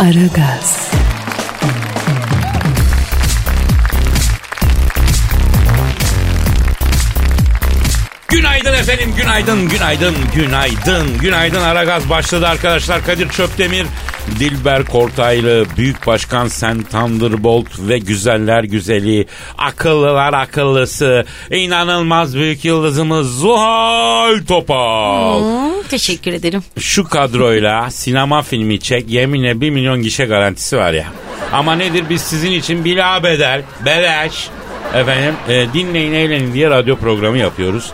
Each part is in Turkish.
Aragaz, Günaydın efendim, günaydın, günaydın, günaydın. Günaydın Aragaz başladı arkadaşlar. Kadir Çöptemir, Dilber Kortaylı, Büyük Başkan Sen Thunderbolt ve güzeller güzeli, akıllılar akıllısı, inanılmaz büyük yıldızımız Zuhal Topal. Hmm, teşekkür ederim. Şu kadroyla sinema filmi çek yeminle 1 milyon gişe garantisi var ya. Ama nedir biz sizin için bila bedel, beleş efendim e, dinleyin eğlenin diye radyo programı yapıyoruz.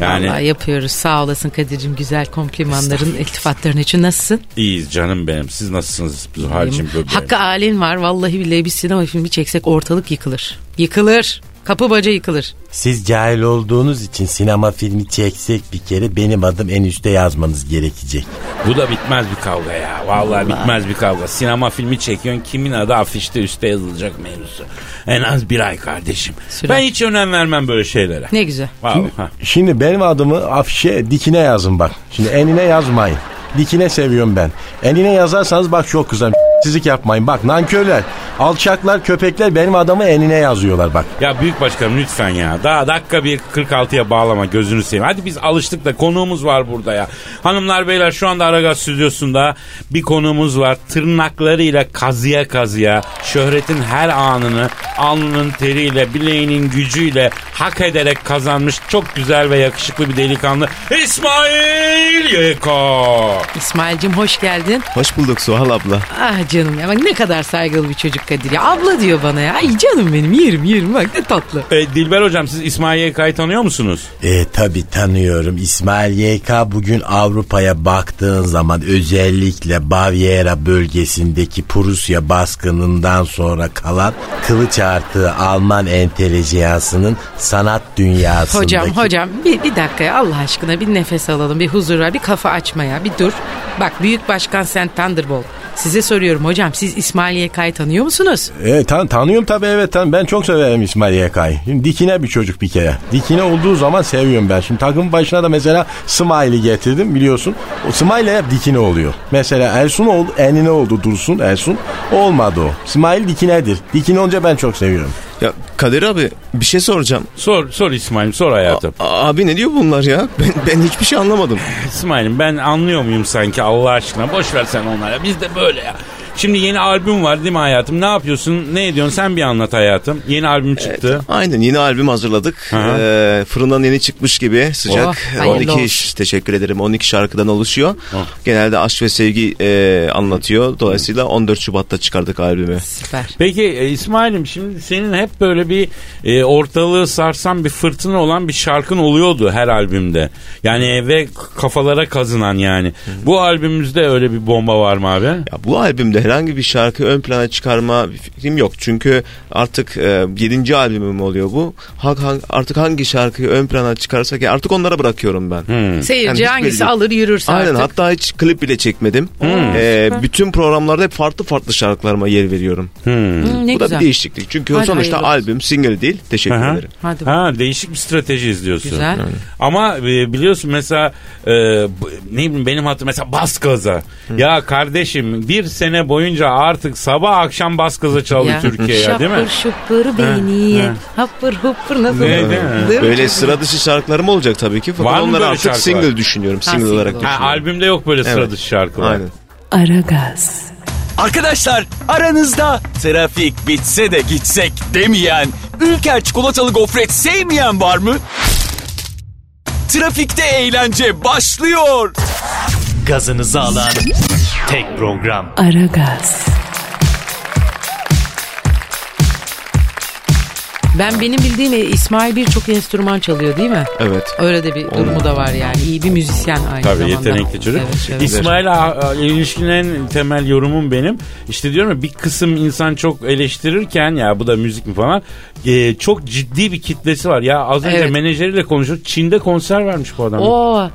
Yani Vallahi yapıyoruz. Sağ olasın Kadir'cim güzel komplimanların, iltifatların için nasılsın? iyiyiz canım benim. Siz nasılsınız Zuhal'cim? Hakkı halin var. Vallahi billahi bir sinema filmi çeksek ortalık yıkılır. Yıkılır. Kapı baca yıkılır. Siz cahil olduğunuz için sinema filmi çeksek bir kere benim adım en üstte yazmanız gerekecek. Bu da bitmez bir kavga ya. Vallahi bitmez bir kavga. Sinema filmi çekiyorsun kimin adı afişte üstte yazılacak mevzusu. En az bir ay kardeşim. Sürer. Ben hiç önem vermem böyle şeylere. Ne güzel. Vallahi, ha. Şimdi benim adımı afişe dikine yazın bak. Şimdi enine yazmayın. Dikine seviyorum ben. Enine yazarsanız bak çok güzel. Sizlik yapmayın. Bak nankörler, alçaklar, köpekler benim adamı enine yazıyorlar bak. Ya büyük başkanım lütfen ya. Daha dakika bir 46'ya bağlama gözünü seveyim. Hadi biz alıştık da konuğumuz var burada ya. Hanımlar beyler şu anda Aragaz stüdyosunda bir konuğumuz var. Tırnaklarıyla kazıya kazıya şöhretin her anını alnının teriyle bileğinin gücüyle hak ederek kazanmış çok güzel ve yakışıklı bir delikanlı İsmail Yeka. İsmail'cim hoş geldin. Hoş bulduk Suhal abla. Ah canım ya bak ne kadar saygılı bir çocuk Kadir ya. Abla diyor bana ya. Ay canım benim yerim yerim bak ne tatlı. E, Dilber hocam siz İsmail Yeka'yı tanıyor musunuz? E tabi tanıyorum. İsmail YK bugün Avrupa'ya baktığın zaman özellikle Bavyera bölgesindeki Prusya baskınından sonra kalan kılıç artığı Alman entelijansının sanat dünyasındaki... Hocam hocam bir, bir dakika ya Allah aşkına bir nefes alalım bir huzur ver bir kafa açmaya bir dur. Bak büyük başkan sen Thunderbolt. Size soruyorum hocam siz İsmail YK'yı tanıyor musunuz? E, tan tanıyorum tabii evet tan ben çok severim İsmail YK'yı. Şimdi dikine bir çocuk bir kere. Dikine olduğu zaman seviyorum ben. Şimdi takım başına da mesela Smiley getirdim biliyorsun. O Smiley hep dikine oluyor. Mesela Ersun oldu, enine oldu Dursun Ersun. Olmadı o. Smiley dikinedir. Dikine olunca ben çok seviyorum. Ya Kadir abi bir şey soracağım. Sor, sor İsmail'im sor hayatım. A- abi ne diyor bunlar ya? Ben, ben hiçbir şey anlamadım. İsmail'im ben anlıyor muyum sanki Allah aşkına? Boş ver sen onlara. Biz de böyle ya. Şimdi yeni albüm var değil mi hayatım? Ne yapıyorsun? Ne ediyorsun? Sen bir anlat hayatım. Yeni albüm çıktı. Aynen yeni albüm hazırladık. Hı hı. Ee, fırından yeni çıkmış gibi sıcak. Oh, hayırlı 12 olsun. iş teşekkür ederim. 12 şarkıdan oluşuyor. Oh. Genelde aşk ve sevgi e, anlatıyor. Dolayısıyla 14 Şubat'ta çıkardık albümü. Süper. Peki e, İsmail'im şimdi senin hep böyle bir e, ortalığı sarsan bir fırtına olan bir şarkın oluyordu her albümde. Yani ve kafalara kazınan yani. Bu albümümüzde öyle bir bomba var mı abi? Ya bu albümde herhangi bir şarkı ön plana çıkarma bir fikrim yok. Çünkü artık e, 7. albümüm oluyor bu. Ha- ha- artık hangi şarkıyı ön plana çıkarsak ya artık onlara bırakıyorum ben. Hmm. Seyirci Yani hangisi belli- alır yürürse Aynen artık. hatta hiç klip bile çekmedim. Ee, bütün programlarda hep farklı farklı şarkılarıma yer veriyorum. Hmm. Ne Bu da güzel. bir değişiklik. Çünkü Hadi sonuçta hayırlı albüm single değil. Teşekkür Aha. ederim. Hadi bakalım. Ha değişik bir strateji izliyorsun. Güzel. Ama e, biliyorsun mesela e, ne bileyim benim hatırım mesela bas gaza. Ya kardeşim bir sene boyunca artık sabah akşam bas gaza çaldı Ya. Türkiye ya değil mi? Şapır ye. ha. Hapır hupur nasıl? Ne, değil mi? Değil mi? Böyle sıra dışı şarkılarım olacak tabii ki. Fakat Var mı onları böyle artık şarkılar? single düşünüyorum. Ha, Single single olarak olsun. Ha, düşünüyorum. albümde yok böyle sıra Evet. dışı şarkılar. Aynen. Aragaz, Arkadaşlar aranızda trafik bitse de gitsek demeyen, Ülker çikolatalı gofret sevmeyen var mı? Trafikte eğlence başlıyor. Gazınızı alan tek program. Aragaz, Ben benim bildiğim e, İsmail birçok enstrüman çalıyor değil mi? Evet. Öyle de bir durumu da var yani. İyi bir müzisyen aynı Tabii zamanda. yetenekli çocuk. Evet, evet. A- ilişkin en temel yorumum benim. İşte diyorum ya bir kısım insan çok eleştirirken ya bu da müzik mi falan e, çok ciddi bir kitlesi var. Ya az önce Evet. menajeriyle konuştuk. Çin'de konser vermiş bu adam. Oo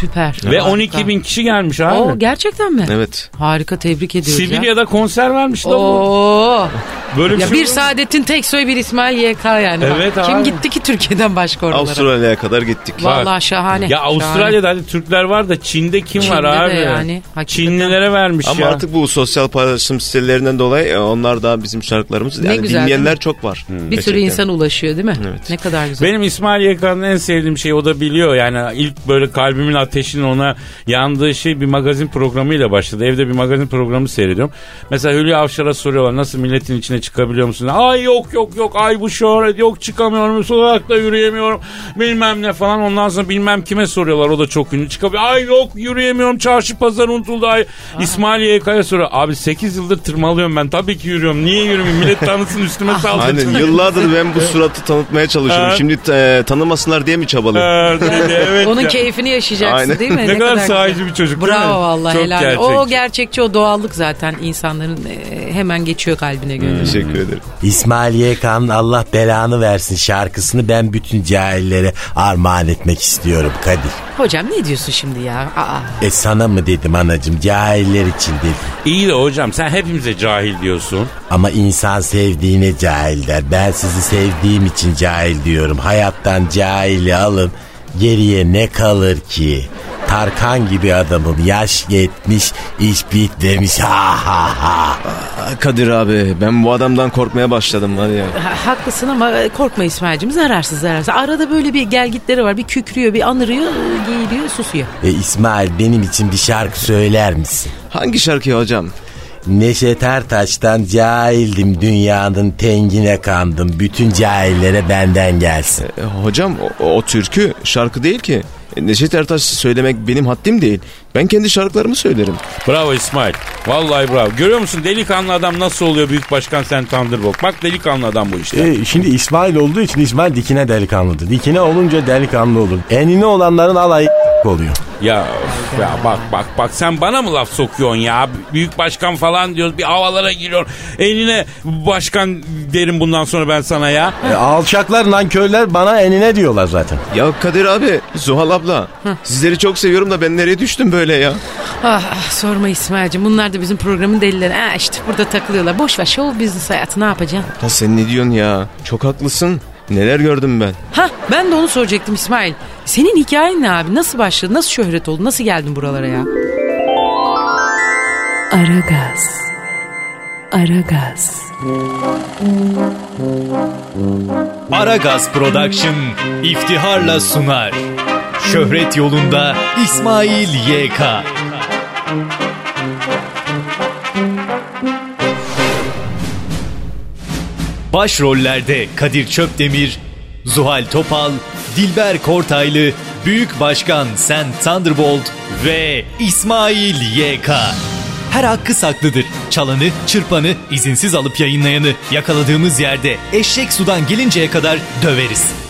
süper. Ve Harika. 12 bin kişi gelmiş abi. Oo, gerçekten mi? Evet. Harika tebrik ediyoruz ya. Sibirya'da konser vermiş da bu. Böyle bir Ya şey bir olur? Saadettin Teksoy bir İsmail YK yani. Bak, Evet Kim abi. gitti ki Türkiye'den başka oralara? Avustralya'ya kadar gittik. Vallahi şahane. Ya Avustralya'da hadi Türkler var da Çin'de kim Çin'de var de abi? yani, hakikaten. Çinlilere vermiş Ama ya. artık bu sosyal paylaşım sitelerinden dolayı e, onlar da bizim şarkılarımızı Ne yani güzel, dinleyenler çok var. Bir sürü Gerçekten. insan ulaşıyor değil mi? Evet. Ne kadar güzel. Benim İsmail Yekan'ın en sevdiğim şey o da biliyor. Yani ilk böyle kalbimin ateşinin ona yandığı şey bir magazin programıyla başladı. Evde bir magazin programı seyrediyorum. Mesela Hülya Avşar'a soruyorlar nasıl milletin içine çıkabiliyor musun? Ay yok yok yok ay bu şöhret yok çıkamıyorum sokakta yürüyemiyorum bilmem ne falan. Ondan sonra bilmem kime soruyorlar o da çok ünlü çıkabiliyor. Ay yok yürüyemiyorum çarşı pazar unutuldu ay. İsmail YK'ya soruyor. Abi 8 yıldır tırmalıyorum ben tabii ki yürüyorum. Niye yürümeyeyim millet tanısın üstüme salsın. Aynen yıllardır ben bu suratı tanıtmaya çalışıyorum. Evet. Şimdi e, tanımasınlar diye mi çabalıyorum? Evet, evet Onun ya. keyfini yaşayacaksın Aynen. değil mi? Ne kadar güzel. sahici bir çocuk? Bravo vallahi Çok helal. gerçekçi. O gerçekçi o doğallık zaten insanların e, hemen geçiyor kalbine gönlüne. Teşekkür ederim. İsmail YK'nın Allah belanı versin şarkısını ben bütün cahillere armağan etmek istiyorum Kadir. Hocam ne diyorsun şimdi ya? Aa. E sana mı dedim anacım cahiller için dedim. İyi de hocam sen hepimize cahil diyorsun. Ama insan sevdiğine cahil der. Ben sizi sevdiğim için cahil diyorum. Hayattan cahili alın. Geriye ne kalır ki? Tarkan gibi adamım. Yaş yetmiş, iş bitmemiş. Ha ha ha. Kadir abi ben bu adamdan korkmaya başladım var ya. Ha- haklısın ama e, korkma İsmail'cim zararsız zararsız. Arada böyle bir gelgitleri var. Bir kükrüyor, bir anırıyor, geğiriyor, susuyor. E İsmail benim için bir şarkı söyler misin? Hangi şarkıyı hocam? Neşet Ertaş'tan cahildim dünyanın tengine kandım. Bütün cahillere benden gelsin. E, hocam o, o türkü şarkı değil ki. Neşet Ertaş söylemek benim haddim değil. Ben kendi şarkılarımı söylerim. Bravo İsmail. Vallahi bravo. Görüyor musun delikanlı adam nasıl oluyor Büyük Başkan Sen Thunderbolt. Bak delikanlı adam bu işte. E, şimdi İsmail olduğu için İsmail dikine delikanlıdır. Dikine olunca delikanlı olur. Enine olanların alayı oluyor. Ya, of ya bak bak bak sen bana mı laf sokuyorsun ya? Büyük başkan falan diyoruz bir havalara giriyor. Eline başkan derim bundan sonra ben sana ya. E, alçaklar nankörler bana enine diyorlar zaten. Ya Kadir abi, Zuhal abla. Sizleri çok seviyorum da ben nereye düştüm böyle ya? Ah, ah, sorma İsmail'cim bunlar da bizim programın delileri. Ha işte burada takılıyorlar. Boş ver show business hayatı ne yapacaksın? Ya sen ne diyorsun ya? Çok haklısın. Neler gördüm ben. Ha ben de onu soracaktım İsmail. Senin hikayen ne abi? Nasıl başladı? Nasıl şöhret oldu? Nasıl geldin buralara ya? Aragaz. Aragaz. Aragaz Production iftiharla sunar. Şöhret yolunda İsmail YK. Başrollerde Kadir Çöpdemir, Zuhal Topal, Dilber Kortaylı, Büyük Başkan Sen Thunderbolt ve İsmail YK. Her hakkı saklıdır. Çalanı, çırpanı, izinsiz alıp yayınlayanı yakaladığımız yerde eşek sudan gelinceye kadar döveriz.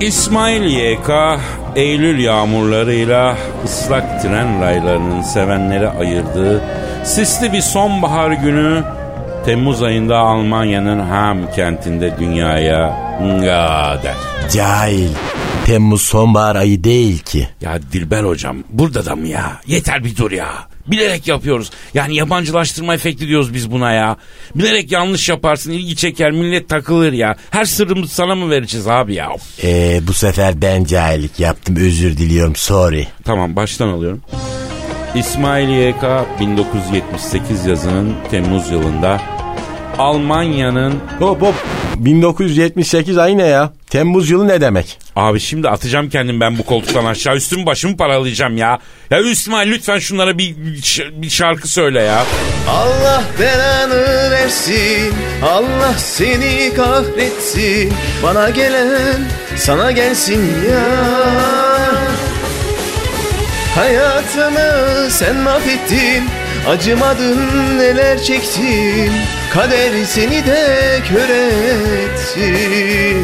İsmail YK Eylül yağmurlarıyla ıslak tren raylarının sevenleri ayırdığı sisli bir sonbahar günü Temmuz ayında Almanya'nın Ham kentinde dünyaya nga der. Cahil. Temmuz sonbahar ayı değil ki. Ya Dilber hocam burada da mı ya? Yeter bir dur ya. Bilerek yapıyoruz. Yani yabancılaştırma efekti diyoruz biz buna ya. Bilerek yanlış yaparsın ilgi çeker millet takılır ya. Her sırrımızı sana mı vereceğiz abi ya? Of. E, bu sefer ben cahillik yaptım özür diliyorum sorry. Tamam baştan alıyorum. İsmail YK 1978 yazının Temmuz yılında Almanya'nın Hop hop 1978 ayı ne ya? Temmuz yılı ne demek? Abi şimdi atacağım kendim ben bu koltuktan aşağı üstümü başımı paralayacağım ya. Ya İsmail lütfen şunlara bir, bir şarkı söyle ya. Allah belanı versin. Allah seni kahretsin. Bana gelen sana gelsin ya. Hayatımı sen mahvettin Acımadın neler çektim Kader seni de kör etti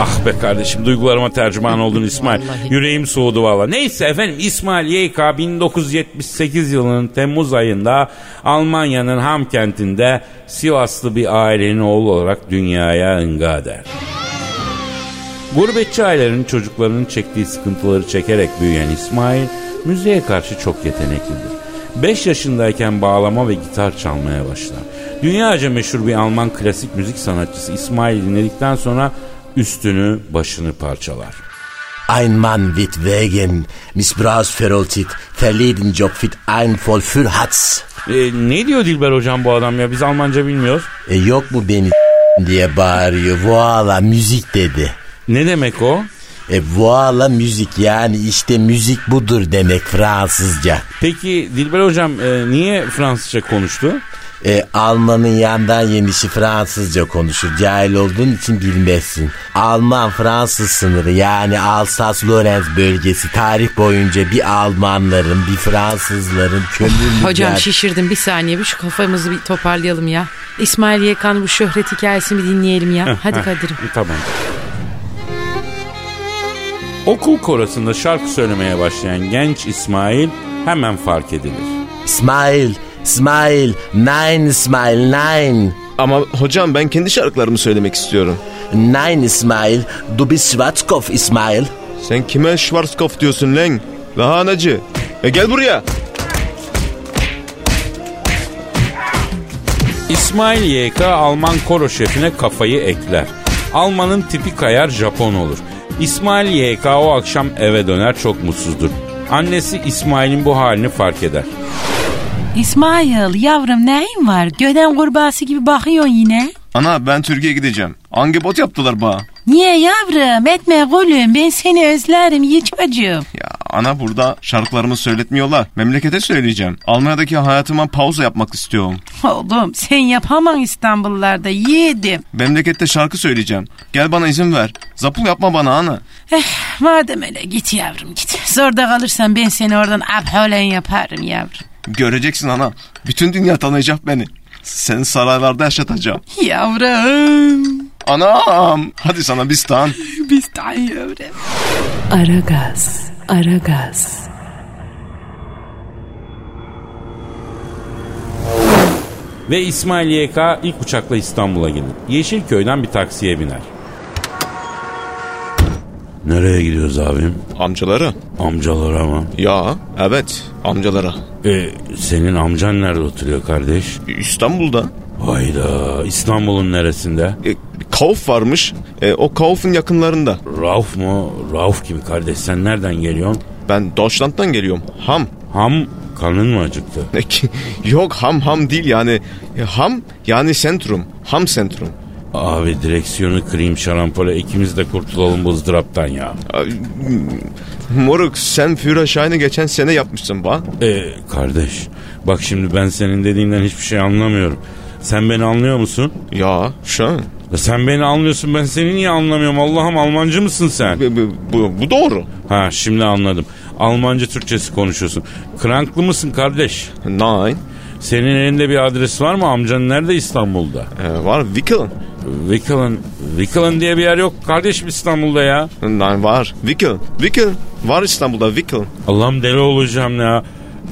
Ah be kardeşim duygularıma tercüman oldun İsmail. Vallahi. Yüreğim soğudu valla. Neyse efendim İsmail YK 1978 yılının Temmuz ayında Almanya'nın Ham kentinde Sivaslı bir ailenin oğlu olarak dünyaya ınga eder. Gurbetçi ailelerin çocuklarının çektiği sıkıntıları çekerek büyüyen İsmail müziğe karşı çok yeteneklidir. 5 yaşındayken bağlama ve gitar çalmaya başlar. Dünyaca meşhur bir Alman klasik müzik sanatçısı İsmail'i dinledikten sonra üstünü başını parçalar. Ein Mann wird wegen Missbrauchsveroltit verleden Job wird ein voll für Hatz. E, ne diyor Dilber hocam bu adam ya biz Almanca bilmiyoruz. E yok mu beni diye bağırıyor. Voila müzik dedi. Ne demek o? E voila müzik yani işte müzik budur demek Fransızca. Peki Dilber hocam e, niye Fransızca konuştu? E, Almanın yandan yenisi Fransızca konuşur. Cahil olduğun için bilmezsin. Alman-Fransız sınırı yani Alsas-Lorenz bölgesi tarih boyunca bir Almanların bir Fransızların kömürlü Hocam şişirdim bir saniye bir şu kafamızı bir toparlayalım ya. İsmail YK'nın bu şöhret hikayesini bir dinleyelim ya. Hadi Kadir'im. Tamam. Okul korosunda şarkı söylemeye başlayan genç İsmail hemen fark edilir. İsmail, İsmail, nein İsmail, nein. Ama hocam ben kendi şarkılarımı söylemek istiyorum. Nein İsmail, du bist Schwarzkopf İsmail. Sen kime Schwarzkopf diyorsun lan? Lahanacı. E gel buraya. İsmail YK Alman koro şefine kafayı ekler. Almanın tipi kayar Japon olur. İsmail YK o akşam eve döner çok mutsuzdur. Annesi İsmail'in bu halini fark eder. İsmail yavrum neyin var? Göden kurbağası gibi bakıyorsun yine. Ana ben Türkiye'ye gideceğim. Hangi bot yaptılar bana? Niye yavrum? Etme gülüm. Ben seni özlerim iyi çocuğum. Ya ana burada şarkılarımı söyletmiyorlar. Memlekete söyleyeceğim. Almanya'daki hayatıma pauza yapmak istiyorum. Oğlum sen yapamam İstanbullarda yiğidim. Memlekette şarkı söyleyeceğim. Gel bana izin ver. Zapul yapma bana ana. Eh madem öyle git yavrum git. Zorda kalırsan ben seni oradan abholen yaparım yavrum. Göreceksin ana. Bütün dünya tanıyacak beni. Seni saraylarda yaşatacağım. Yavrum. Anam. Hadi sana bistan. Biz de yavrum. Aragaz, Aragaz, Ve İsmail YK ilk uçakla İstanbul'a gelir. Yeşilköy'den bir taksiye biner. Nereye gidiyoruz abim? Amcalara. Amcalara mı? Ya evet amcalara. E, senin amcan nerede oturuyor kardeş? İstanbul'da. Hayda İstanbul'un neresinde? E, Kauf varmış. E, o Kauf'un yakınlarında. Rauf mu? Rauf kim kardeş sen nereden geliyorsun? Ben Deutschland'dan geliyorum. Ham. Ham kanın mı acıktı? Ki- Yok ham ham değil yani. E, ham yani sentrum. Ham sentrum. Abi direksiyonu kırayım şarampole ikimiz de kurtulalım bu ızdıraptan ya. Moruk sen Führerschein'i geçen sene yapmışsın ba. E, kardeş bak şimdi ben senin dediğinden hiçbir şey anlamıyorum. Sen beni anlıyor musun? Ya şu an. Sen beni anlıyorsun ben seni niye anlamıyorum Allah'ım Almancı mısın sen? Bu, bu, bu doğru. Ha şimdi anladım. Almanca Türkçesi konuşuyorsun. Kranklı mısın kardeş? Nein. Senin elinde bir adres var mı? Amcan nerede İstanbul'da? E, var Wickel. Wickelen. Wickelen diye bir yer yok kardeşim İstanbul'da ya. Nein var. Wickel. Wickel. Var İstanbul'da Wickel. Allah'ım deli olacağım ya.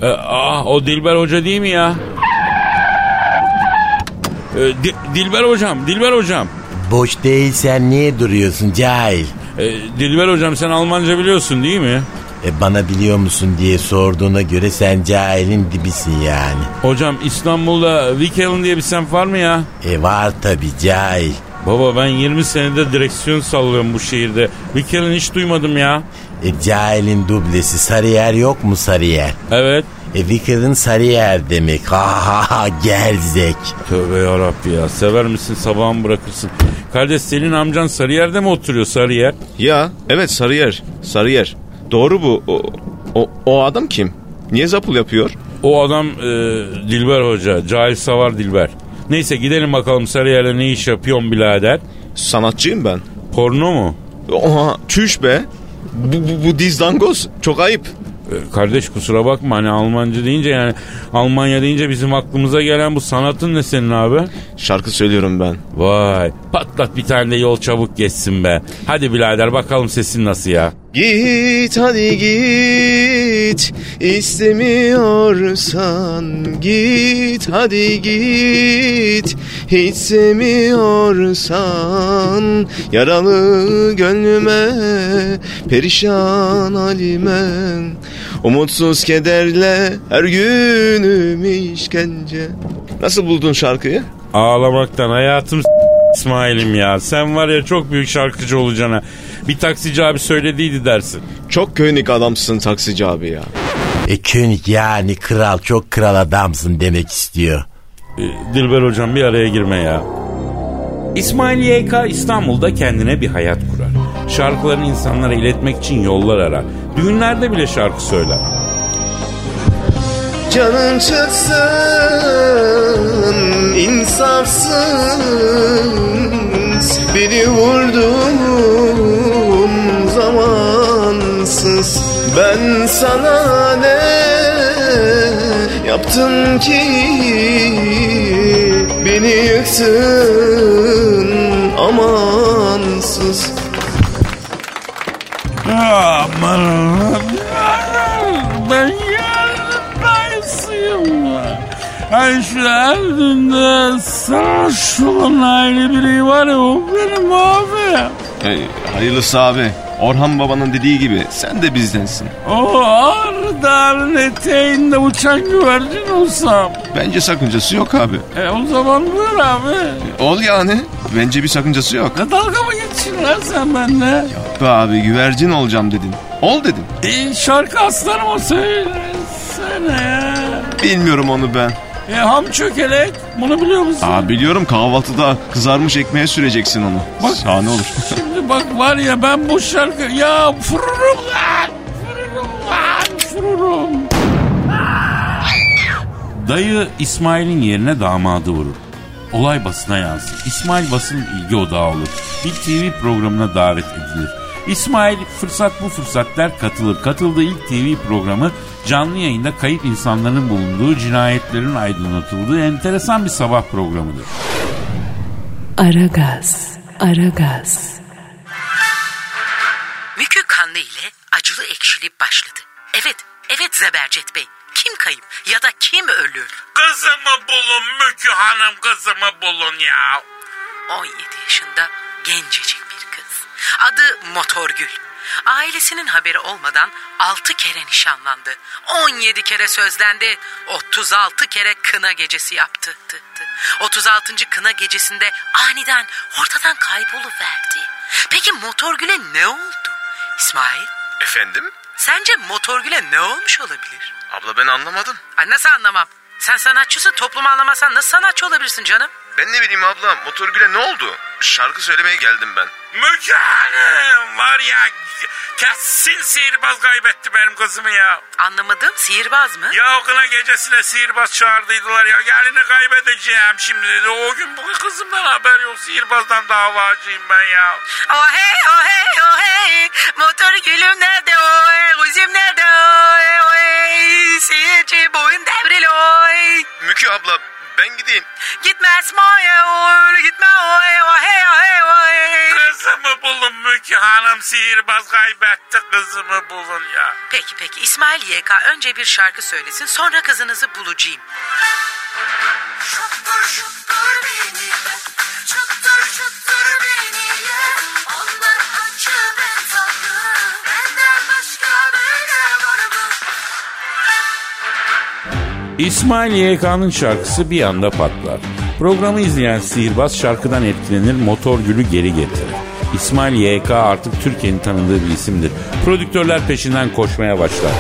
Ee, ah o Dilber Hoca değil mi ya? Ee, Di- Dilber Hocam, Dilber Hocam. Boş değilsen niye duruyorsun cahil? Ee, Dilber Hocam sen Almanca biliyorsun değil mi? E bana biliyor musun diye sorduğuna göre sen cahilin dibisin yani. Hocam İstanbul'da Wickelen diye bir semt var mı ya? E var tabi cahil. Baba ben 20 senedir direksiyon sallıyorum bu şehirde. Wickelen hiç duymadım ya. E cahilin dublesi Sarıyer yok mu Sarıyer? Evet. E Wickel'ın Sarıyer demek. Ha ha ha gerzek. Tövbe yarabbi ya. Sever misin sabahın bırakırsın. Kardeş senin amcan Sarıyer'de mi oturuyor Sarıyer? Ya evet Sarıyer. Sarıyer. Doğru bu. O, o, o adam kim? Niye zapul yapıyor? O adam e, Dilber Hoca. Cahil Savar Dilber. Neyse gidelim bakalım Sarıyer'de ne iş yapıyorsun birader? Sanatçıyım ben. Porno mu? Oha çüş be. Bu, bu, bu dizdangoz çok ayıp. Ee, Kardeş kusura bakma hani Almanca deyince yani Almanya deyince bizim aklımıza gelen bu sanatın ne senin abi? Şarkı söylüyorum ben. Vay patlat bir tane de yol çabuk geçsin be. Hadi birader bakalım sesin nasıl ya? Git hadi git istemiyorsan git hadi git hiç sevmiyorsan yaralı gönlüme perişan halime umutsuz kederle her günüm işkence. Nasıl buldun şarkıyı? Ağlamaktan hayatım İsmail'im ya. Sen var ya çok büyük şarkıcı olacaksın ha. Bir taksici abi söylediydi dersin. Çok köynik adamsın taksici abi ya. E König yani kral çok kral adamsın demek istiyor. Ee, Dilber hocam bir araya girme ya. İsmail YK İstanbul'da kendine bir hayat kurar. Şarkılarını insanlara iletmek için yollar arar. Düğünlerde bile şarkı söyler. Canın çıksın insafsız Beni vurdum zamansız Ben sana ne yaptım ki Beni yıktın amansız Aman ben yarın dayısıyım. Hani şu erdinde sarhoş olan aile bireyi var ya o benim abi. hayırlısı abi Orhan babanın dediği gibi sen de bizdensin. O ağrı dağın eteğinde uçan güvercin olsam. Bence sakıncası yok abi. E o zaman buyur abi. Ol yani. Bence bir sakıncası yok. Ne dalga mı geçiyorsun lan sen benimle? Be abi güvercin olacağım dedin. Ol dedin. E, şarkı aslanıma söylesene ya. Bilmiyorum onu ben. E, ham çökelek bunu biliyor musun? Aa biliyorum kahvaltıda kızarmış ekmeğe süreceksin onu. Bak. Şahane olur. Şimdi bak var ya ben bu şarkı ya fururum lan fururum lan fururum. Dayı İsmail'in yerine damadı vurur. Olay basına yansır. İsmail basının ilgi odağı olur. Bir TV programına davet edilir. İsmail fırsat bu fırsat der katılır. Katıldığı ilk TV programı canlı yayında kayıp insanların bulunduğu cinayetlerin aydınlatıldığı enteresan bir sabah programıdır. Aragaz, Aragaz, Mükü kanlı ile acılı ekşili başladı. Evet, evet Zebercet Bey. Kim kayıp ya da kim ölür? Kızımı bulun Mükü Hanım kızımı bulun ya. 17 yaşında gencecik. Adı Motorgül. Ailesinin haberi olmadan 6 kere nişanlandı. 17 kere sözlendi. 36 kere kına gecesi yaptı. Tı tı. 36. kına gecesinde aniden ortadan kayboluverdi. Peki Motorgül'e ne oldu? İsmail, Efendim? sence Motorgül'e ne olmuş olabilir? Abla ben anlamadım. Ay nasıl anlamam? Sen sanatçısın, toplumu anlamazsan nasıl sanatçı olabilirsin canım? Ben ne bileyim abla motorgüle ne oldu? Şarkı söylemeye geldim ben. Müge Hanım var ya kesin sihirbaz kaybetti benim kızımı ya. Anlamadım, sihirbaz mı? Ya o kına gecesine sihirbaz çağırdıydılar ya. Gelini kaybedeceğim şimdi dedi. O gün bu kızımdan haber yok. Sihirbazdan davacıyım ben ya. Oh hey, oh hey, oh hey. Motor gülüm nerede oy? Kuzum nerede oy? Oy, seyirci boyun devril oy. Mükü abla ben gideyim. Gitme Esma'ya oy, gitme oy. Oh hey, oh hey, oy. Kızımı bulun Müge Hanım. Sihirbaz kaybetti kızımı bulun ya. Peki peki İsmail YK önce bir şarkı söylesin sonra kızınızı bulacağım. Şuttur şuttur beni Şuttur şuttur beni İsmail YK'nın şarkısı bir anda patlar. Programı izleyen sihirbaz şarkıdan etkilenir, motor gülü geri getirir. İsmail YK artık Türkiye'nin tanıdığı bir isimdir. Prodüktörler peşinden koşmaya başlar.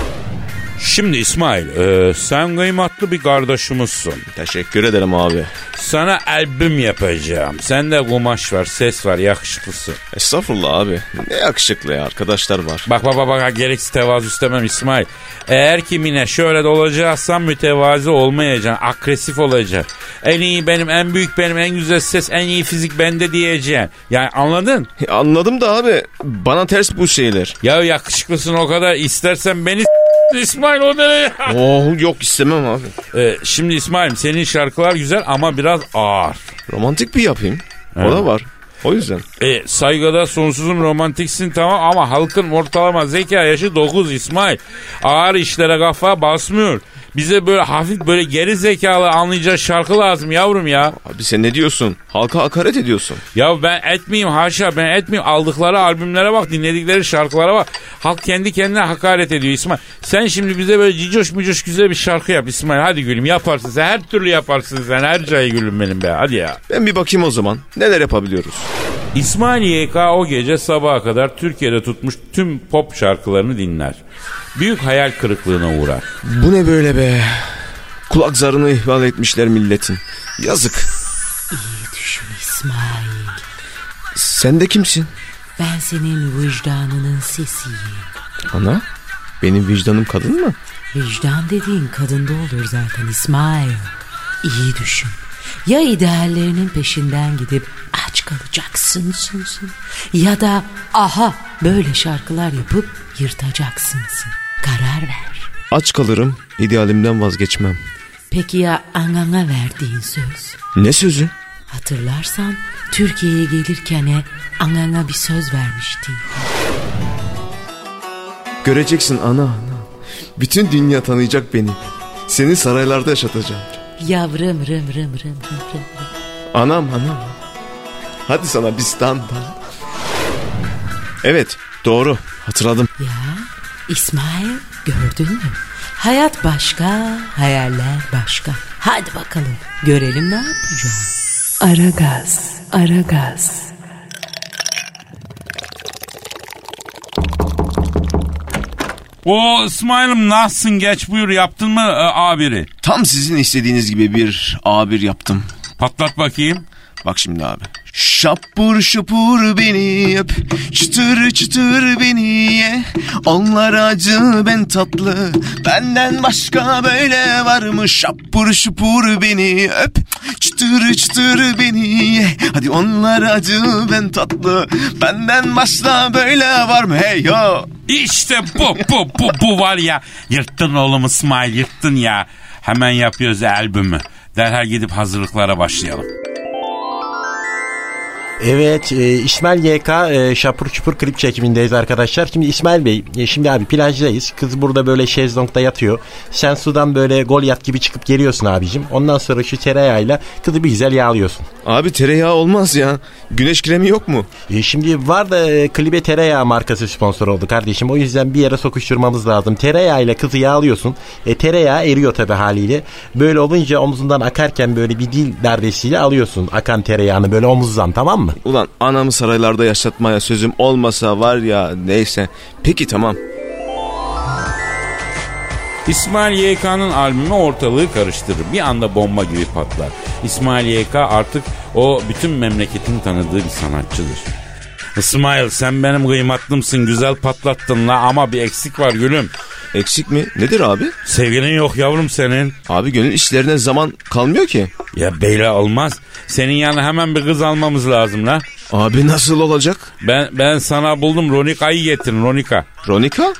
Şimdi İsmail e, sen kıymetli bir kardeşimizsin. Teşekkür ederim abi. Sana albüm yapacağım. Sende kumaş var, ses var, yakışıklısın. Estağfurullah abi. Ne yakışıklı ya arkadaşlar var. Bak bak bak, bak gereksiz tevazu istemem İsmail. Eğer kimine şöyle de olacaksan mütevazi olmayacaksın. Agresif olacaksın. En iyi benim, en büyük benim, en güzel ses, en iyi fizik bende diyeceksin. Yani anladın? Anladım da abi bana ters bu şeyler. Ya yakışıklısın o kadar istersen beni İsmail o nereye? Oh yok istemem abi. Ee, şimdi İsmail'im senin şarkılar güzel ama biraz ağır. Romantik bir yapayım. O Evet. da var. O yüzden. E, saygıda sonsuzum romantiksin tamam ama halkın ortalama zeka yaşı 9 İsmail. Ağır işlere kafa basmıyor. Bize böyle hafif böyle geri zekalı anlayacak şarkı lazım yavrum ya. Abi sen ne diyorsun? Halka hakaret ediyorsun. Ya ben etmeyeyim haşa ben etmeyeyim. Aldıkları albümlere bak dinledikleri şarkılara bak. Halk kendi kendine hakaret ediyor İsmail. Sen şimdi bize böyle cicoş mucoş güzel bir şarkı yap İsmail. Hadi gülüm yaparsın sen her türlü yaparsın sen. Her cayı gülüm benim be hadi ya. Ben bir bakayım o zaman. Neler yapabiliyoruz? İsmail YK o gece sabaha kadar Türkiye'de tutmuş tüm pop şarkılarını dinler. Büyük hayal kırıklığına uğrar. Bu ne böyle be? Kulak zarını ihmal etmişler milletin. Yazık. İyi düşün İsmail. Sen de kimsin? Ben senin vicdanının sesiyim. Ana? Benim vicdanım kadın mı? Vicdan dediğin kadında olur zaten İsmail. İyi düşün. Ya ideallerinin peşinden gidip aç kalacaksın sun sun. Ya da aha böyle şarkılar yapıp yırtacaksınsın. Karar ver. Aç kalırım. idealimden vazgeçmem. Peki ya anana verdiğin söz? Ne sözü? Hatırlarsan Türkiye'ye gelirken e, anana bir söz vermiştin. Göreceksin ana ana. Bütün dünya tanıyacak beni. Seni saraylarda yaşatacağım. Yavrum rım rım rım rım rım. Anam anam. Hadi sana bir stand. Evet doğru hatırladım. Ya İsmail gördün mü? Hayat başka, hayaller başka. Hadi bakalım görelim ne yapacağız. Aragaz, Aragaz, O İsmail'im nasılsın geç buyur yaptın mı e, abiri? Tam sizin istediğiniz gibi bir A1 yaptım. Patlat bakayım. Bak şimdi abi. Şapur şupur beni öp, çıtır çıtır beni ye. Onlar acı ben tatlı, benden başka böyle var mı? Şapur şupur beni öp, çıtır çıtır beni ye. Hadi onlar acı ben tatlı, benden başka böyle var mı? Hey yo! İşte bu bu bu bu var ya. Yırttın oğlum İsmail yırttın ya. Hemen yapıyoruz albümü. Derhal gidip hazırlıklara başlayalım. Evet e, İsmail YK e, şapur çupur klip çekimindeyiz arkadaşlar. Şimdi İsmail Bey e, şimdi abi plajdayız. Kız burada böyle şezlongda yatıyor. Sen sudan böyle gol yat gibi çıkıp geliyorsun abicim. Ondan sonra şu tereyağıyla kızı bir güzel yağlıyorsun. Abi tereyağı olmaz ya. Güneş kremi yok mu? E, şimdi var da e, klibe tereyağı markası sponsor oldu kardeşim. O yüzden bir yere sokuşturmamız lazım. Tereyağıyla kızı yağlıyorsun. E, tereyağı eriyor tabi haliyle. Böyle olunca omzundan akarken böyle bir dil darbesiyle alıyorsun akan tereyağını böyle omuzdan tamam mı? Ulan anamı saraylarda yaşatmaya sözüm olmasa var ya neyse. Peki tamam. İsmail YK'nın albümü ortalığı karıştırır. Bir anda bomba gibi patlar. İsmail YK artık o bütün memleketin tanıdığı bir sanatçıdır. İsmail sen benim kıymatlımsın güzel patlattın la ama bir eksik var gülüm. Eksik mi? Nedir abi? Sevgilin yok yavrum senin. Abi gönül işlerine zaman kalmıyor ki. Ya beyle olmaz. Senin yanına hemen bir kız almamız lazım la. Abi nasıl olacak? Ben ben sana buldum Ronika'yı getirin Ronika. Ronika?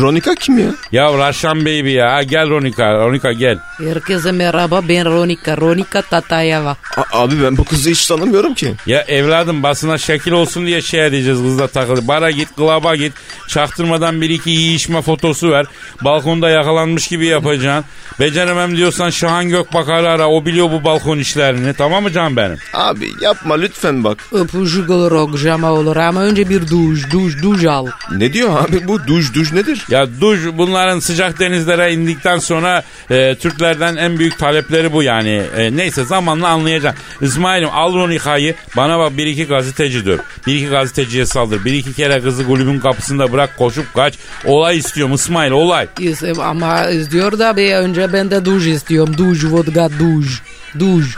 Ronika kim ya? Ya Raşan baby ya Ha, gel Ronika Ronika gel. Herkese merhaba ben Ronika. Ronika Tatayeva. A- abi ben bu kızı hiç tanımıyorum ki. Ya evladım basına şekil olsun diye şey edeceğiz kızla takılı. Bara git klaba git. Çaktırmadan bir iki yiyişme fotosu ver. Balkonda yakalanmış gibi yapacaksın. Beceremem diyorsan Şahan Gökbakar'ı ara. O biliyor bu balkon işlerini. Tamam mı can benim? Abi yapma lütfen bak. Öpücük olur okşama olur ama önce bir duş duş duş al. Ne diyor abi bu duş duş duş nedir? Ya duş bunların sıcak denizlere indikten sonra e, Türklerden en büyük talepleri bu yani. E, neyse zamanla anlayacaksın. İsmail'im al Ronika'yı bana bak bir iki gazeteci döv. Bir iki gazeteciye saldır. Bir iki kere kızı kulübün kapısında bırak koşup kaç. Olay istiyorum İsmail olay. İs- Ama istiyor da bir önce ben de duş istiyorum. Duş, vodka, duş. Duş.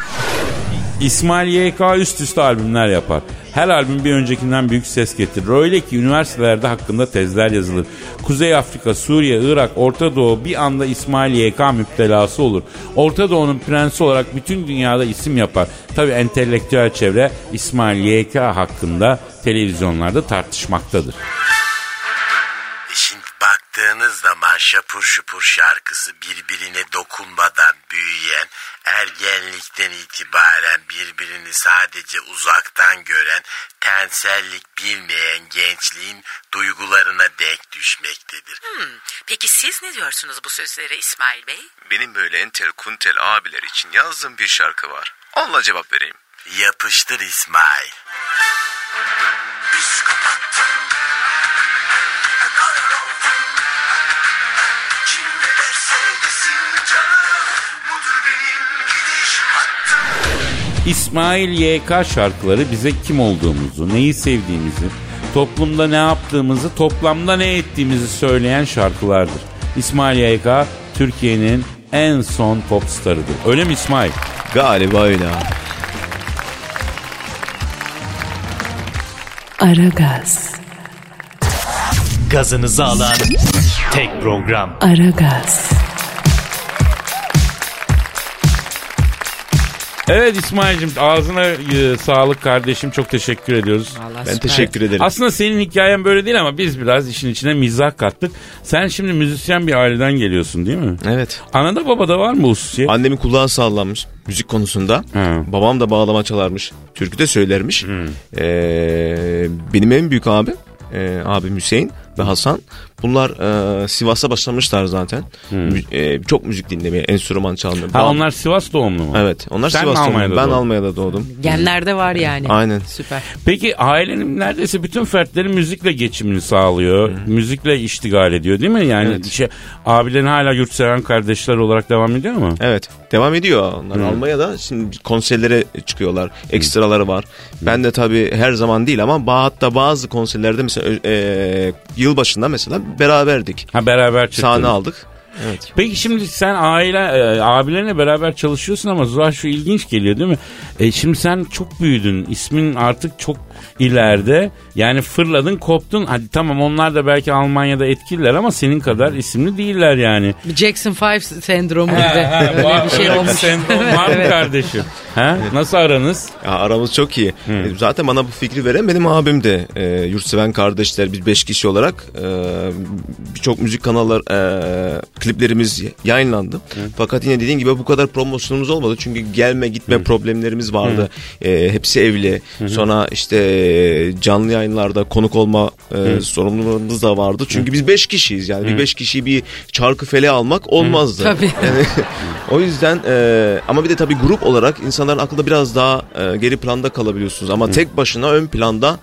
İsmail YK üst üste albümler yapar. Her albüm bir öncekinden büyük ses getirir. Öyle ki üniversitelerde hakkında tezler yazılır. Kuzey Afrika, Suriye, Irak, Orta Doğu bir anda İsmail YK müptelası olur. Orta Doğu'nun prensi olarak bütün dünyada isim yapar. Tabi entelektüel çevre İsmail YK hakkında televizyonlarda tartışmaktadır. Şimdi baktığınız zaman şapur şupur şarkısı birbirine dokunmadan büyüyen, ergenlikten itibaren birbirini sadece uzaktan gören, tensellik bilmeyen gençliğin duygularına denk düşmektedir. Hmm, peki siz ne diyorsunuz bu sözlere İsmail Bey? Benim böyle entel kuntel abiler için yazdığım bir şarkı var. Onunla cevap vereyim. Yapıştır İsmail. Kim İsmail YK şarkıları bize kim olduğumuzu, neyi sevdiğimizi, toplumda ne yaptığımızı, toplamda ne ettiğimizi söyleyen şarkılardır. İsmail YK Türkiye'nin en son pop starıdır. Öyle mi İsmail? Galiba öyle abi. Aragaz, Gazınızı alan tek program. Aragaz, Evet İsmail'cim ağzına e, sağlık kardeşim çok teşekkür ediyoruz. Vallahi Ben süper. teşekkür ederim. Aslında senin hikayen böyle değil ama biz biraz işin içine mizah kattık. Sen şimdi müzisyen bir aileden geliyorsun değil mi? Evet. Anada babada var mı hususiyet? Annemin kulağı sallanmış müzik konusunda. Ha. Babam da bağlama çalarmış. Türkü de söylermiş. Ee, benim en büyük abim, e, abim Hüseyin ve Hasan. Bunlar e, Sivas'a başlamışlar zaten. Mü- e, çok müzik dinlemeye, enstrüman çalmaya. Ha onlar Sivas doğumlu mu? Evet. Onlar Sen Sivas'ta. Almanya'da Ben? Almanya'da doğdum. Genlerde var yani. Aynen. Süper. Peki ailenin neredeyse bütün fertleri müzikle geçimini sağlıyor. Müzikle iştigal ediyor değil mi? Yani Evet. şey, abilerin hala yurtseven kardeşler olarak devam ediyor mu? Evet. Devam ediyor. Onlar Almanya'da şimdi konserlere çıkıyorlar. Ekstraları var. Ben de tabii her zaman değil ama hatta bazı konserlerde mesela e, yılbaşında mesela beraberdik. Ha beraber çıktınız. Sahne aldık. Evet. Peki şimdi sen aile e, abilerine beraber çalışıyorsun ama Zuhal şu ilginç geliyor değil mi? E, şimdi sen çok büyüdün. İsmin artık çok ileride. Yani fırladın koptun. Hadi tamam onlar da belki Almanya'da etkililer ama senin kadar isimli değiller yani. Jackson 5 sendromu gibi. Ha, Öyle var- bir şey olmuş. sendrom var mı Evet. kardeşim? Ha? Nasıl aranız? Ya aramız çok iyi. E, Zaten bana bu fikri veren benim abim de. E, yurtseven kardeşler biz beş kişi olarak e, birçok müzik kanallar e, kliplerimiz yayınlandı. Fakat yine dediğin gibi bu kadar promosyonumuz olmadı. Çünkü gelme gitme problemlerimiz vardı. E, hepsi evli. Sonra işte e, canlı yayınlarda konuk olma e, sorumluluğumuz da vardı. Çünkü biz beş kişiyiz yani. Bir beş kişiyi bir çarkı fele almak olmazdı. Tabii. Yani o yüzden e, ama bir de tabii grup olarak insanların aklında biraz daha e, geri planda kalabiliyorsunuz. Ama tek başına ön planda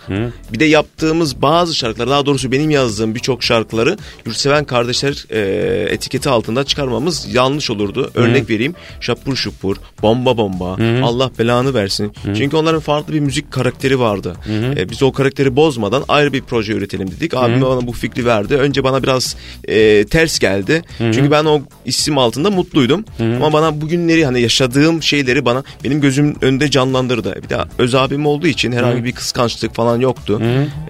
bir de yaptığımız bazı şarkılar daha doğrusu benim yazdığım birçok şarkıları Yurtseven Kardeşler e, etiketi altında çıkarmamız yanlış olurdu. Örnek vereyim. Şapur şupur, bomba bomba, Allah belanı versin. Çünkü onların farklı bir müzik karakteri vardı. E, biz o karakteri bozmadan ayrı bir proje üretelim dedik. Abim bana bu fikri verdi. Önce bana biraz e, ters geldi. Çünkü ben o isim altında mutluydum. Ama bana bugünleri hani yaşadığım şeyleri bana benim gözüm önünde canlandırdı. Bir de öz abim olduğu için herhangi bir kıskançlık falan yoktu.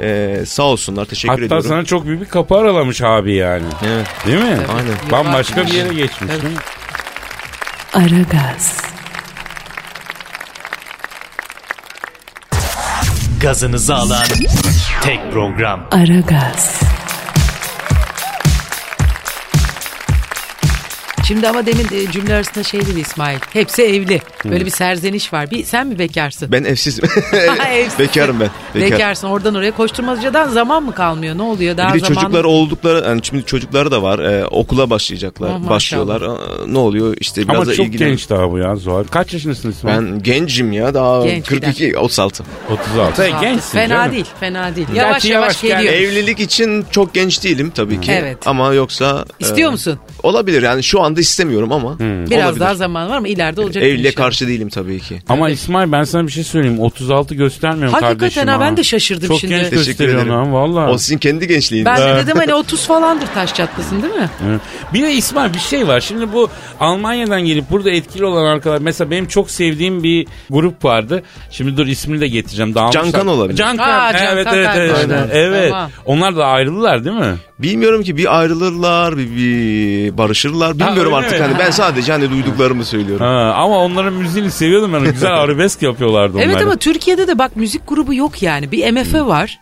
E, sağ olsunlar. Teşekkür Hatta ediyorum. sana çok büyük bir kapı aralamış abi yani. Evet. Değil mi? Aynen. Bambaşka bir yere geçmiş. Tabii. değil mi? Aragaz, Gazınızı alan tek program. Aragaz, Şimdi ama demin cümle arasında şey dedi İsmail. Hepsi evli. Böyle bir serzeniş var. Bir sen mi bekarsın? Ben evsizim. Evsiz. Bekarım ben. Bekar. Bekarsın oradan oraya koşturmacadan zaman mı kalmıyor? Ne oluyor? Daha Bir de zaman... çocuklar oldukları yani şimdi çocukları da var. Ee, okula başlayacaklar. Oh, maşallah. başlıyorlar. Aa, ne oluyor? İşte biraz Ama da çok ilgilen- genç daha bu ya Zuhal. Kaç yaşındasın İsmail? Ben gencim ya daha Genç bir 42 36. 36. Hey, gençsin Fena canım. değil, fena değil. Gerçi Yavaş yavaş, yavaş geliyor. Evlilik için çok genç değilim tabii ki. Evet. Ama yoksa İstiyor e, musun? Olabilir yani şu anda istemiyorum ama Biraz olabilir. daha zaman var ama ileride olacak. Evliliğe inşallah. karşı değilim tabii ki. Ama İsmail ben sana bir şey söyleyeyim. 36 göstermiyorum Hakikaten kardeşim. ha, ben de şaşırdım Çok şimdi. genç Teşekkür gösteriyor ederim. lan valla. O sizin kendi gençliğiniz. Ben de dedim hani 30 falandır taş çatlasın değil mi? Evet. Bir de İsmail bir şey var. Şimdi bu Almanya'dan gelip burada etkili olan arkadaşlar. Mesela benim çok sevdiğim bir grup vardı. Şimdi dur ismini de getireceğim. Dağılmışlar. Cankan olabilir. Cankan. Aa, Cankan evet, evet, evet, evet. Evet. Tamam. Onlar da ayrıldılar değil mi? Bilmiyorum ki bir ayrılırlar bir, bir barışırlar. Bilmiyorum öyle artık mi? hani ben sadece hani duyduklarımı söylüyorum. Ha, ama onların müziğini seviyordum ben. Güzel arabesk yapıyorlardı onlar. Evet ama Türkiye'de de bak müzik grubu yok yani. Bir MF var.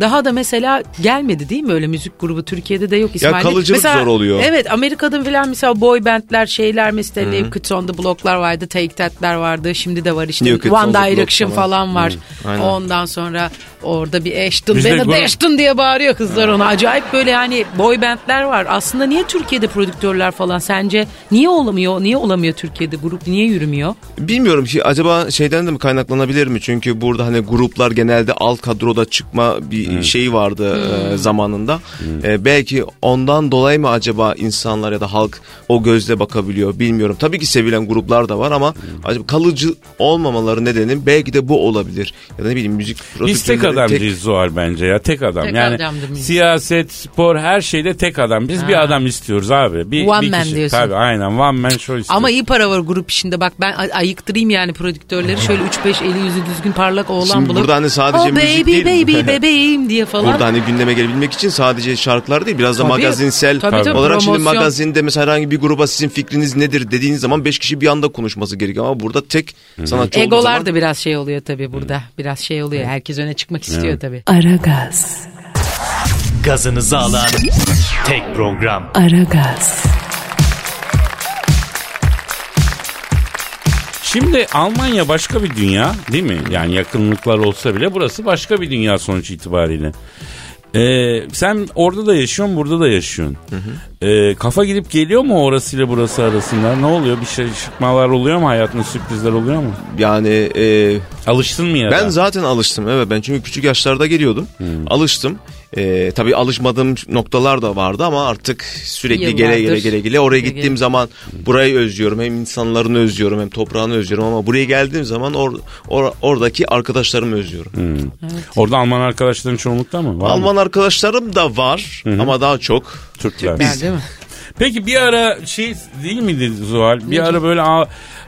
Daha da mesela gelmedi değil mi öyle müzik grubu Türkiye'de de yok İsmail. kalıcılık mesela, zor oluyor. Evet Amerika'da falan mesela boy bandler şeyler mesela New Kids on the Block'lar vardı. Take That'ler vardı. Şimdi de var işte on One Direction falan. falan var. aynen. Ondan sonra orada bir Ashton. De Ashton diye bağırıyor kızlar ona. Acayip böyle yani boy bandler var. Aslında niye Türkiye'de prodüktörler falan sence niye olamıyor? Niye olamıyor Türkiye'de grup? Niye yürümüyor? Bilmiyorum ki acaba şeyden de mi kaynaklanabilir mi? Çünkü burada hani gruplar genelde alt kadroda çıkma bir şey vardı e, zamanında. E, belki ondan dolayı mı acaba insanlar ya da halk o gözle bakabiliyor bilmiyorum. Tabii ki sevilen gruplar da var ama acaba kalıcı olmamaları nedeni belki de bu olabilir. Ya da ne bileyim müzik Biz tek adamcıyız Zuhal bence ya. Tek adam. Tek yani siyaset, spor her şeyde tek adam. Biz bir adam istiyoruz abi. Bir, One bir man kişi. diyorsun. Tabii aynen one man show istiyoruz. Ama iyi para var grup işinde. Bak ben ay- ayıktırayım yani prodüktörleri. Şöyle 3-5 eli yüzü düzgün parlak oğlan Şimdi bulup. burada hani sadece oh, müzik baby, değil. baby bebeğim diye falan. Burada hani gündeme gelebilmek için sadece şarkılar değil biraz da Tabii. magazinsel Tabii, tabii, olarak şimdi promosyon. magazinde mesela herhangi bir gruba sizin fikriniz nedir dediğiniz zaman 5 kişi bir anda konuşması gerekiyor ama burada tek sanatçı olduğu Egolar zaman da biraz şey oluyor tabii burada. Biraz şey oluyor. Herkes öne çıkmak istiyor tabii. Aragaz, Gazınızı alan tek program. Aragaz, Şimdi Almanya başka bir dünya değil mi? Yani yakınlıklar olsa bile burası başka bir dünya sonuç itibariyle. Ee, sen orada da yaşıyorsun burada da yaşıyorsun. Ee, kafa gidip geliyor mu orasıyla burası arasında? Ne oluyor? Bir şey şıkmalar oluyor mu? Hayatında sürprizler oluyor mu? yani e, Alıştın mı ya? ben da? zaten alıştım evet ben çünkü küçük yaşlarda geliyordum alıştım. E, tabii alışmadığım noktalar da vardı ama artık sürekli Yıllardır. gele gele gele gele oraya gittiğim gele. zaman burayı özlüyorum hem insanlarını özlüyorum hem toprağını özlüyorum ama buraya geldiğim zaman or, or- oradaki arkadaşlarımı özlüyorum. Orada Alman arkadaşların çoğunlukta mı? Var mı? Alman arkadaşlarım da var ama daha çok Türkler. Ben değil mi? Peki bir ara şey değil miydi Zuhal? Bir ara böyle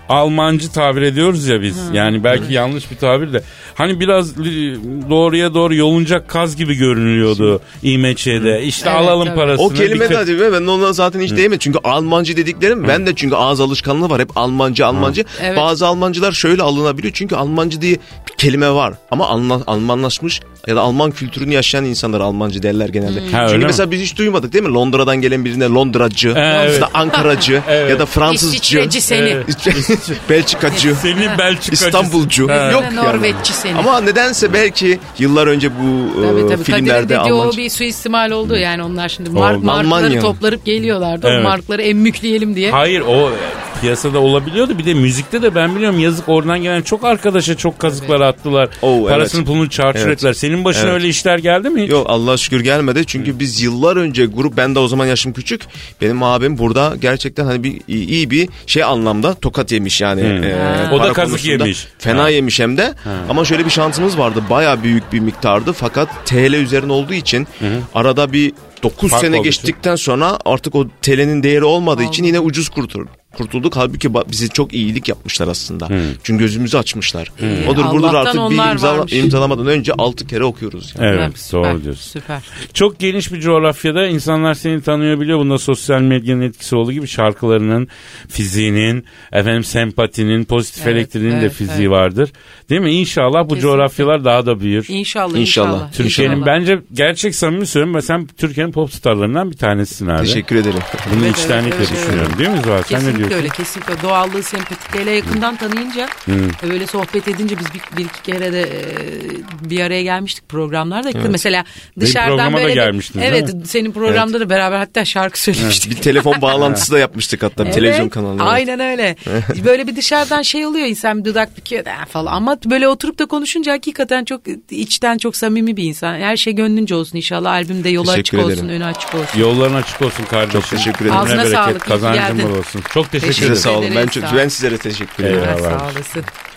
Almancı tabir ediyoruz ya biz. Yani belki yanlış bir tabir de. Hani biraz doğruya doğru yoluncak kaz gibi görünüyordu İMÇ'de. İşte Evet, alalım tabii. parasını. O kelime bir de mi? Ben ona zaten hiç değmedim. Çünkü Almancı dediklerim ben de çünkü ağız alışkanlığı var. Hep Almancı Almancı. Evet. Bazı Almancılar şöyle alınabiliyor. Çünkü Almancı diye bir kelime var. Ama Alman, Almanlaşmış ya da Alman kültürünü yaşayan insanlar Almancı derler genelde. Ha, öyle çünkü mi? mesela biz hiç duymadık değil mi? Londra'dan gelen birine Londracı Evet. ya da Ankaracı Evet. ya da Fransızcı. İsviçreci seni. Belçikacı. Seni Belçikacı. İstanbulcu. Ha. Yok yani. Norveççi seni. Ama nedense belki yıllar önce bu Tabii e, tabii. Kadir'in filmlerde dediği o bir suistimal oldu. Yani onlar şimdi mark, markları Almanya. toplarıp geliyorlardı. Evet. O markları emmükleyelim diye. Hayır o piyasada olabiliyordu. Bir de müzikte de ben biliyorum yazık oradan gelen çok arkadaşa çok kazıklar attılar. Oo, Parasını evet. pulunu çarçur Evet. ettiler. Senin başına Evet. öyle işler geldi mi hiç? Yok Allah'a şükür gelmedi. Çünkü biz yıllar önce grup ben de o zaman yaşım küçük. Benim abim burada gerçekten hani bir iyi, bir şey anlamda tokat yemiş yani. e, O da kazık yemiş. Fena Ha. yemiş hem de. Ama şöyle bir şansımız vardı. Baya büyük bir miktardı. Fakat TL üzerine olduğu için arada bir 9 Fark sene geçtikten sonra artık o TL'nin değeri olmadığı için yine ucuz kurtuldu. Kurtulduk. Halbuki bize çok iyilik yapmışlar aslında. Çünkü gözümüzü açmışlar. Hmm. Odur budur artık bir imzala- imzalamadan önce 6 kere okuyoruz. Yani. Evet, Evet, süper, doğru diyorsun. Süper. Çok geniş bir coğrafyada insanlar seni tanıyor biliyor. Bunda sosyal medyanın etkisi olduğu gibi şarkılarının, fiziğinin, efendim sempatinin, pozitif Evet, elektriğinin de evet, fiziği evet. vardır. Değil mi? İnşallah bu Kesinlikle. coğrafyalar daha da büyür. İnşallah İnşallah. Türkiye'nin bence gerçek samimi söylüyorum. Sen Türkiye'nin pop starlarından bir tanesisin abi. Teşekkür ederim. Bunu Evet, içtenlikle evet, evet, düşünüyorum. Değil mi Zuhal? Sen ne Kesinlikle öyle kesinlikle doğallığı sempatik hele yakından tanıyınca böyle sohbet edince biz bir, bir iki kere de e, bir araya gelmiştik programlarda mesela dışarıdan da böyle bir- gelmiştiniz, değil evet senin programda da beraber hatta şarkı söylemiştik. Bir telefon bağlantısı da yapmıştık hatta bir televizyon Evet, kanalında. Aynen öyle. böyle bir dışarıdan şey oluyor insan bir dudak büküyor da falan. Ama böyle oturup da konuşunca hakikaten çok içten çok samimi bir insan. Her şey gönlünce olsun inşallah. Albümde yolu açık Teşekkür olsun, ederim. önü açık olsun. Yolların açık olsun kardeşim. Çok teşekkür ederim. Ağzına sağlık, kazancın bol olsun. Çok teşekkür Teşekkür ederim. Size sağ olun. Ben, çok, ben sizlere teşekkür ederim. Evet, Eyvallah. sağ olasın.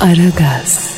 Aragaz.